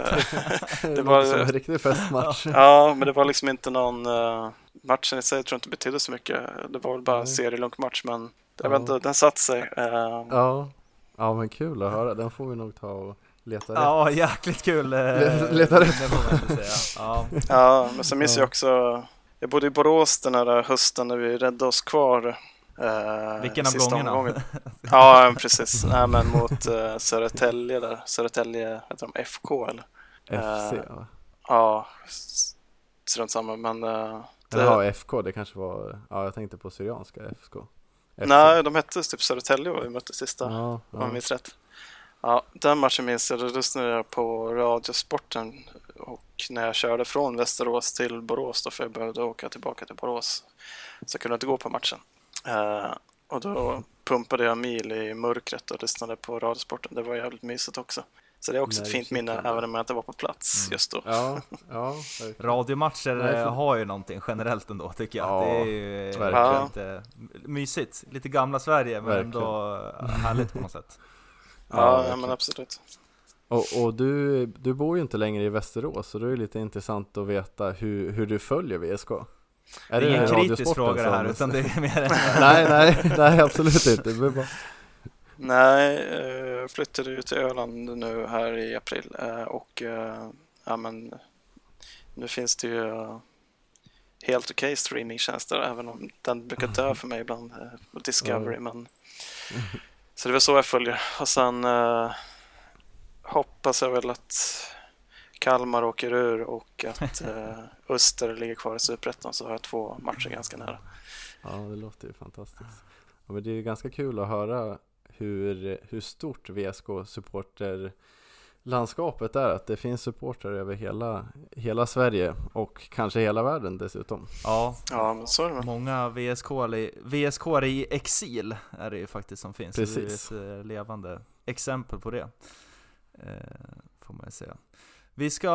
Speaker 2: Det
Speaker 3: var-
Speaker 2: var som en riktig festmatch.
Speaker 3: Ja, men det var liksom inte någon... Uh, matchen i sig tror jag inte betydde så mycket. Det var väl bara en
Speaker 2: Nej.
Speaker 3: serielunkmatch, men jag
Speaker 2: Ja.
Speaker 3: vet inte, den satt sig. Eh,
Speaker 2: Ja, ja men kul att höra. Den får vi nog ta och leta rätt.
Speaker 1: Ja, jäkligt kul. eh, *laughs*
Speaker 2: Le- leta rätt.
Speaker 1: Ja.
Speaker 3: Ja, men så minns
Speaker 2: Ja.
Speaker 3: jag också... Jag bodde i Borås den här hösten när vi räddade oss kvar. eh,
Speaker 1: Vilken av gångerna?
Speaker 3: omgången. *laughs* Ja, precis. Nej, men mot uh, Södertälje där. Södertälje, heter de FK eller?
Speaker 2: FC
Speaker 3: Eh,
Speaker 2: va?
Speaker 3: Ja, strunt samma. Men eh, det,
Speaker 2: Jaha, FK, det kanske var, ja jag tänkte på Syrianska FK. FC.
Speaker 3: nej, de hette typ Södertälje och vi mötte sista.
Speaker 2: Ja,
Speaker 3: om jag
Speaker 2: ja.
Speaker 3: minns rätt. Ja, den matchen minns jag. Då lyssnade jag på Radiosporten och när jag körde från Västerås till Borås då för jag behövde åka tillbaka till Borås så jag kunde inte gå på matchen. Eh, och då pumpade jag mil i mörkret och lyssnade på Radiosporten. Det var jävligt mysigt också. Så det är också
Speaker 2: Nej,
Speaker 3: ett
Speaker 2: det
Speaker 3: fint minne även om jag inte var på plats
Speaker 1: Mm.
Speaker 3: just då.
Speaker 2: ja, ja. *laughs*
Speaker 1: Radiomatcher
Speaker 2: Nej, för-
Speaker 1: har ju någonting generellt ändå tycker jag.
Speaker 2: Ja,
Speaker 1: det är ju
Speaker 2: verkligen.
Speaker 1: lite mysigt. Lite gamla Sverige men
Speaker 2: Verkligen.
Speaker 1: ändå härligt på *laughs* något sätt.
Speaker 3: Ja, ja, men absolut.
Speaker 2: Och, och du, du bor ju inte längre i Västerås så då är det lite intressant att veta hur, hur du följer VSK.
Speaker 1: Det är ingen kritisk fråga det här utan det är mer *laughs*
Speaker 2: nej, nej, nej absolut inte. Det är bara...
Speaker 3: Nej, eh, jag flyttade ju till Öland nu här i april eh, och eh, ja, men nu finns det ju eh, helt okej streamingtjänster även om den brukar dö för mig ibland eh, på Discovery. Men... Så det väl så jag följer. Och sen eh, hoppas jag väl att Kalmar åker ur och att *laughs* eh, Öster ligger kvar i Superettan så har jag två matcher ganska nära.
Speaker 2: Ja, det låter ju fantastiskt. Ja, men det är ju ganska kul att höra hur, hur stort VSK-supporter landskapet är, att det finns supportrar över hela, hela Sverige och kanske hela världen dessutom.
Speaker 1: Ja,
Speaker 3: Ja, men så är det
Speaker 1: många VSK, VSK i exil är det ju faktiskt som finns.
Speaker 2: Precis.
Speaker 1: Det är ett eh, levande exempel på det. Eh, får man ju säga. Vi ska,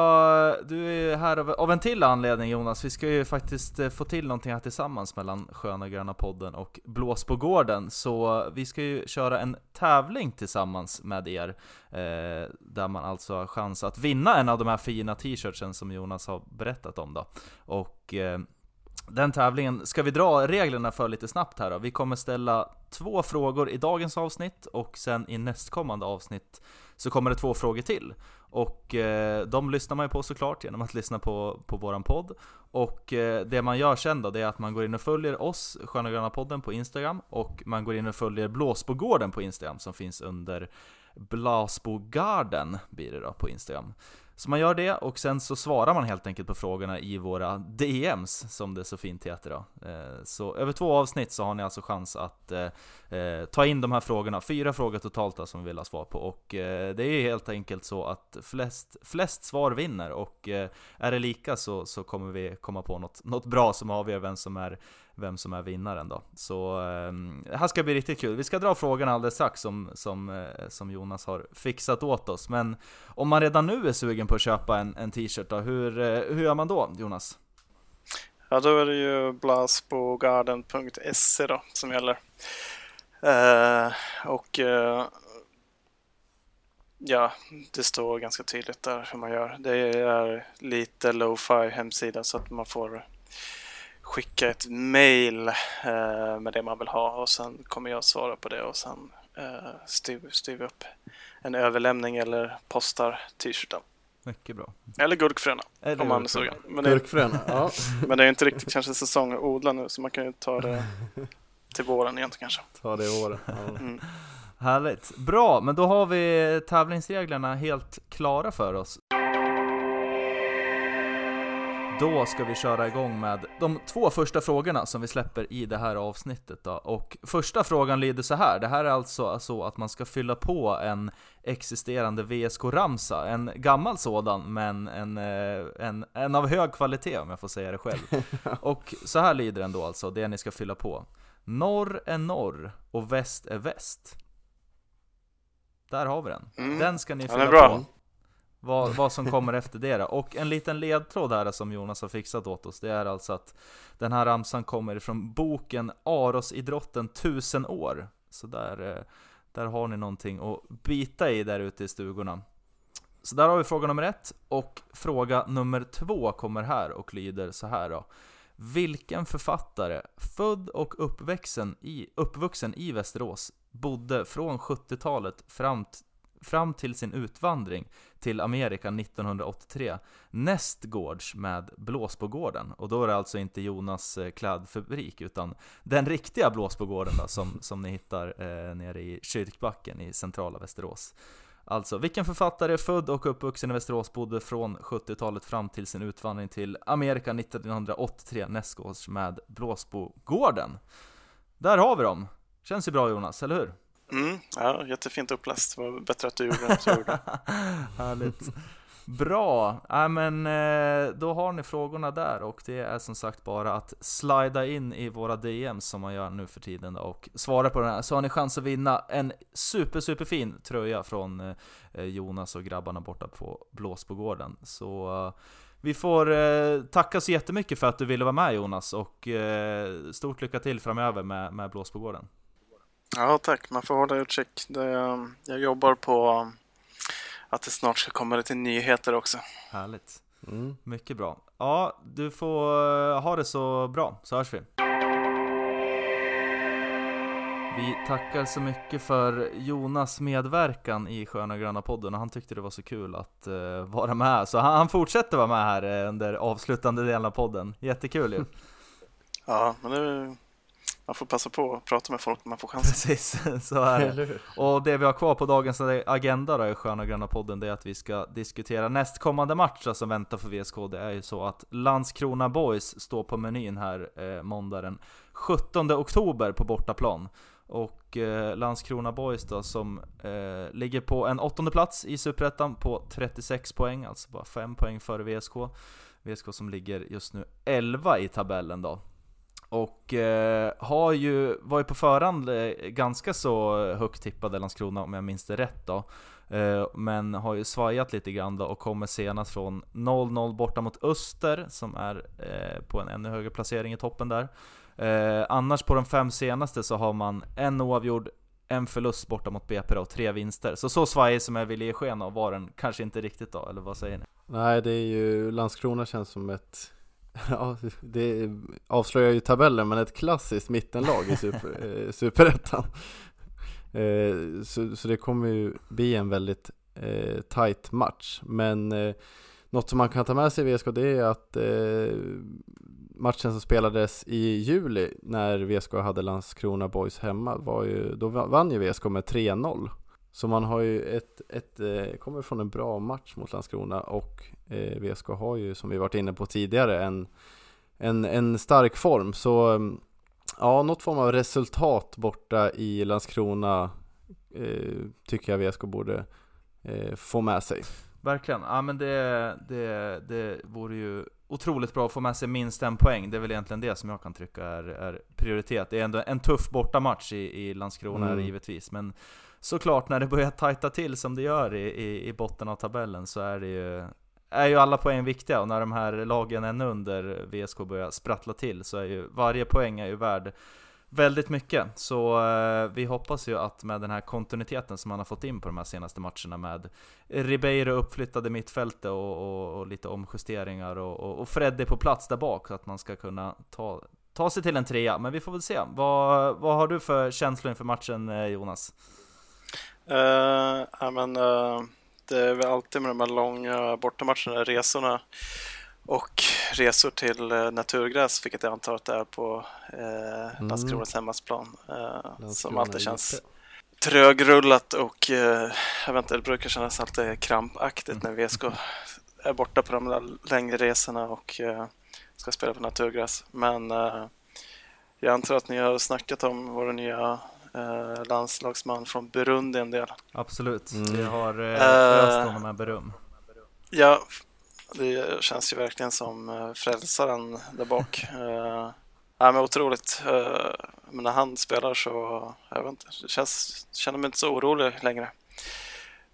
Speaker 1: du är ju här av, av en till anledning Jonas, vi ska ju faktiskt eh, få till någonting här tillsammans mellan Sköna Gröna podden och Blås på gården. Så vi ska ju köra en tävling tillsammans med er, eh, där man alltså har chans att vinna en av de här fina t-shirtsen som Jonas har berättat om då. Och eh, den tävlingen ska vi dra reglerna för lite snabbt här då. Vi kommer ställa två frågor i dagens avsnitt och sen i nästkommande avsnitt så kommer det två frågor till. Och eh, de lyssnar man ju på såklart genom att lyssna på, på våran podd. Och eh, det man gör sen då, det är att man går in och följer oss, Sköna Gröna podden på Instagram och man går in och följer Blåsbogården på Instagram som finns under Blasbogarden blir det då på Instagram. Så man gör det och sen så svarar man helt enkelt på frågorna i våra DMs, som det så fint heter då. Eh, så över två avsnitt så har ni alltså chans att eh, eh, ta in de här frågorna, fyra frågor totalt då, som vi vill ha svar på. Och det är helt enkelt så att flest, flest svar vinner och är det lika så, så kommer vi komma på något, något bra som avgör vem som är vem som är vinnaren då. Så eh, här ska bli riktigt kul. Vi ska dra frågorna alldeles strax som, som, eh, som Jonas har fixat åt oss. Men om man redan nu är sugen på att köpa en, en t-shirt då, hur, eh, hur gör man då Jonas?
Speaker 3: Ja, då är det ju blasbogarden.se då som gäller. Eh, och eh, ja, det står ganska tydligt där hur man gör. Det är lite lo-fi hemsida så att man får skicka ett mail eh, med det man vill ha och sen kommer jag svara på det och sen eh, styr, styr upp en överlämning eller postar t-shirten.
Speaker 1: Mycket bra.
Speaker 3: Eller gurkfröna om man är sugen.
Speaker 2: Men det, gurkfröna, ja. *laughs*
Speaker 3: men det är inte riktigt kanske säsong att odla nu så man kan ju ta det *laughs* till våren igen kanske.
Speaker 2: Ta det i våren. Ja.
Speaker 1: Mm. Härligt. Bra, men då har vi tävlingsreglerna helt klara för oss. Då ska vi köra igång med de två första frågorna som vi släpper i det här avsnittet då. Och första frågan lyder så här. Det här är alltså så att man ska fylla på en existerande VSK-ramsa. En gammal sådan, men en, eh, en, en av hög kvalitet om jag får säga det själv. *laughs* Och så här lyder den då alltså, det ni ska fylla på. Norr är norr och väst är väst. Där har vi den.
Speaker 3: Mm.
Speaker 1: Den ska ni
Speaker 3: Ja,
Speaker 1: fylla
Speaker 3: bra.
Speaker 1: på vad, *laughs* vad som kommer efter det då. Och en liten ledtråd här som Jonas har fixat åt oss, det är alltså att den här ramsan kommer ifrån boken Arosidrotten tusen år. Så där, eh, där har ni någonting att bita i där ute i stugorna. Så där har vi fråga nummer ett, och fråga nummer två kommer här och lyder så här då. Vilken författare, född och uppvuxen i, uppvuxen i Västerås, bodde från 70-talet fram fram till sin utvandring till Amerika 1983 nästgårds med Blåsbogården. Och då är det alltså inte Jonas eh, klädfabrik utan den riktiga Blåsbogården då, som, *laughs* som ni hittar eh, nere i Kyrkbacken i centrala Västerås. Alltså, vilken författare född och uppvuxen i Västerås bodde från 70-talet fram till sin utvandring till Amerika 1983 nästgårds med Blåsbogården? Där har vi dem! Känns ju bra Jonas, eller hur?
Speaker 3: Mm, ja, jättefint uppläst. Det var bättre att du gjorde än att jag gjorde. *laughs*
Speaker 1: Härligt. Bra, äh, men eh, då har ni frågorna där och det är som sagt bara att slida in i våra DMs som man gör nu för tiden och svara på den här så har ni chans att vinna en super super fin tröja från eh, Jonas och grabbarna borta på Blåsbogården. Så eh, vi får tacka så jättemycket för att du ville vara med Jonas och stort lycka till framöver med, med Blåsbogården.
Speaker 3: Ja, tack. Man får hålla utkik. Det, jag jobbar på att det snart ska komma lite nyheter också.
Speaker 1: Härligt.
Speaker 2: Mm.
Speaker 1: Mycket bra. Ja, du får eh, ha det så bra, så hörs vi. Vi tackar så mycket för Jonas medverkan i Sköna Gröna podden och han tyckte det var så kul att uh, vara med. Så han, han fortsätter vara med här uh, under avslutande delen av podden. Jättekul ju. *laughs*
Speaker 3: ja, men det man får passa på att prata med folk när man får chansen.
Speaker 1: Precis, *laughs* så är det. Och det vi har kvar på dagens agenda då i Sköna Gröna podden, det är att vi ska diskutera nästkommande match som väntar för VSK. Det är ju så att Landskrona Boys står på menyn här eh, måndag den 17 oktober på bortaplan. Och eh, Landskrona Boys då som eh, ligger på en åttonde plats i Superettan på 36 poäng, alltså bara 5 poäng före VSK. VSK som ligger just nu 11 i tabellen då. Och eh, har ju varit på förhand eh, ganska så högt tippade Landskrona om jag minns det rätt då. Eh, men har ju svajat lite grann då och kommer senast från 0-0 borta mot Öster som är eh, på en ännu högre placering i toppen där. Eh, annars på de fem senaste så har man en oavgjord, en förlust borta mot BP då, och tre vinster. Så så svajig som jag ville ge sken av var den kanske inte riktigt då, eller vad säger ni?
Speaker 2: Nej, det är ju, Landskrona känns som ett *laughs* Ja, det avslöjar ju tabellen, men ett klassiskt mittenlag i super, *laughs* eh, Superettan. Eh, så, så, det kommer ju bli en väldigt eh, tight match. Men eh, något som man kan ta med sig i VSK det är att eh, matchen som spelades i juli när VSK hade Landskrona Boys hemma, var ju, då vann ju VSK med 3-0. Så man har ju ett, ett kommer från en bra match mot Landskrona och eh, VSK har ju som vi varit inne på tidigare en, en, en stark form. Så mm, ja, något form av resultat borta i Landskrona eh, tycker jag VSK borde eh, få med sig.
Speaker 1: Verkligen, ja men det, det, det vore ju otroligt bra att få med sig minst en poäng. Det är väl egentligen det som jag kan tycka är, är prioritet. Det är ändå en tuff bortamatch i, i Landskrona mm. givetvis, men såklart när det börjar tajta till som det gör i, i, i botten av tabellen så är det ju är ju alla poäng viktiga och när de här lagen ännu under VSK börjar sprattla till så är ju varje poäng är ju värd väldigt mycket. Så eh, vi hoppas ju att med den här kontinuiteten som man har fått in på de här senaste matcherna med Ribeiro uppflyttade mittfältet och, och, och lite omjusteringar och, och, och Freddy på plats där bak så att man ska kunna ta, ta sig till en trea. Men vi får väl se. Vad, vad har du för känslor inför matchen eh, Jonas?
Speaker 3: Eh, uh, I men, uh, det är väl alltid med de här långa bortamatcherna, resorna och resor till uh, naturgräs, vilket jag antar att det är på uh, Landskronas mm. hemmasplan. Uh, som alltid känns trögrullat och uh, jag vet inte, det brukar kännas alltid krampaktigt när VSK *laughs* är borta på de där längre resorna och ska spela på naturgräs. Men jag antar att ni har snackat om våra nya eh, landslagsman från Burundi en del.
Speaker 1: Absolut, mm. vi har eh, öst honom med beröm.
Speaker 3: Ja, det känns ju verkligen som eh, frälsaren där bak. *laughs* eh, ja, men otroligt. Eh, men när han spelar så, jag vet inte, det känns, känner mig inte så orolig längre.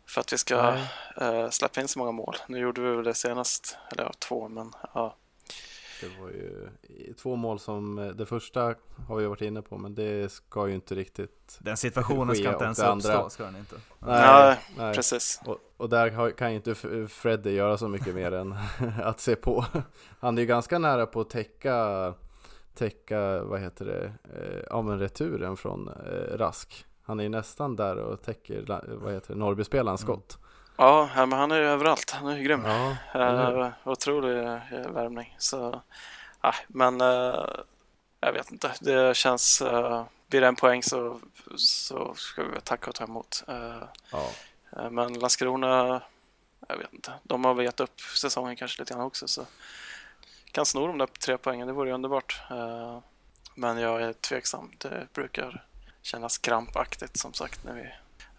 Speaker 3: För att vi ska eh, släppa in så många mål. Nu gjorde vi väl det senast, eller ja, två, men ja.
Speaker 2: Det var ju två mål som, eh, det första har vi varit inne på men det ska ju inte riktigt
Speaker 1: Den situationen ska inte ens uppstå, andra, ska den inte.
Speaker 3: Nej, nej. precis.
Speaker 2: Och, och, där kan ju inte Freddy göra så mycket mer än *laughs* att se på. Han är ju ganska nära på att täcka Täcka, vad heter det, eh, ja men returen från eh, Rask. Han är ju nästan där och täcker, vad heter det, Norrbyspelarens mm.
Speaker 3: Ja, men han är ju överallt. Han är ju grym. Ja, uh, otrolig uh, värmning. Så, uh, men uh, jag vet inte. Det känns... Blir det en poäng så, så ska vi tacka och ta emot. Ja. men Landskrona, jag vet inte. De har väl gett upp säsongen kanske lite grann också. Så kan sno de där tre poängen. Det vore ju underbart. men jag är tveksam. Det brukar kännas krampaktigt som sagt när vi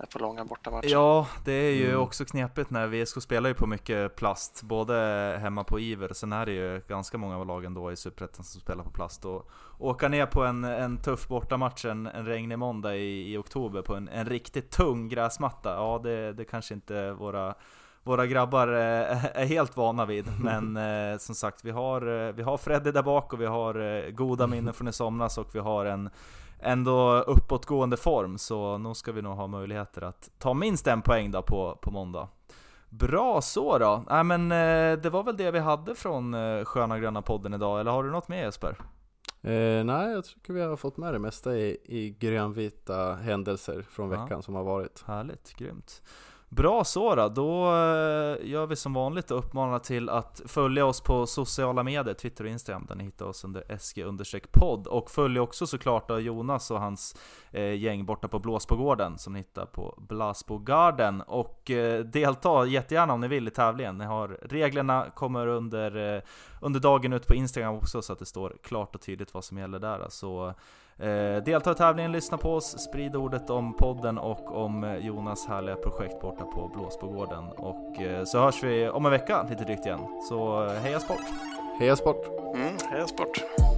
Speaker 3: på långa bortamatcher.
Speaker 1: Ja, det är ju mm. också knepigt när VSK spelar ju på mycket plast, både hemma på Iver, sen är det ju ganska många av lagen då i Superettan som spelar på plast. Och åka ner på en, en tuff bortamatch en, en regnig måndag i, i oktober på en, en riktigt tung gräsmatta, ja det, det kanske inte våra våra grabbar *laughs* är helt vana vid. *laughs* Men eh, som sagt, vi har, vi har Freddy där bak och vi har eh, goda minnen från i somras och vi har en ändå uppåtgående form, så nog ska vi nog ha möjligheter att ta minst en poäng då på, på måndag. Bra så då! Nej men eh, det var väl det vi hade från eh, Sköna Gröna podden idag, eller har du något med Jesper?
Speaker 2: Eh, nej, jag tycker vi har fått med det mesta i, i grönvita händelser från veckan ja. som har varit.
Speaker 1: Härligt, grymt. Bra så då, då eh, gör vi som vanligt och uppmanar till att följa oss på sociala medier, Twitter och Instagram, där ni hittar oss under SG-podd. Och följ också såklart då Jonas och hans eh, gäng borta på Blåsbogården, som ni hittar på Blasbogarden. Och eh, delta jättegärna om ni vill i tävlingen. Ni har, reglerna kommer under, eh, under dagen ut på Instagram också, så att det står klart och tydligt vad som gäller där. Så alltså delta i tävlingen, lyssna på oss, sprid ordet om podden och om eh, Jonas härliga projekt borta på Blåsbogården. Och eh, så hörs vi om en vecka lite drygt igen. Så eh, heja sport!
Speaker 2: Heja sport!
Speaker 3: Mm, heja sport!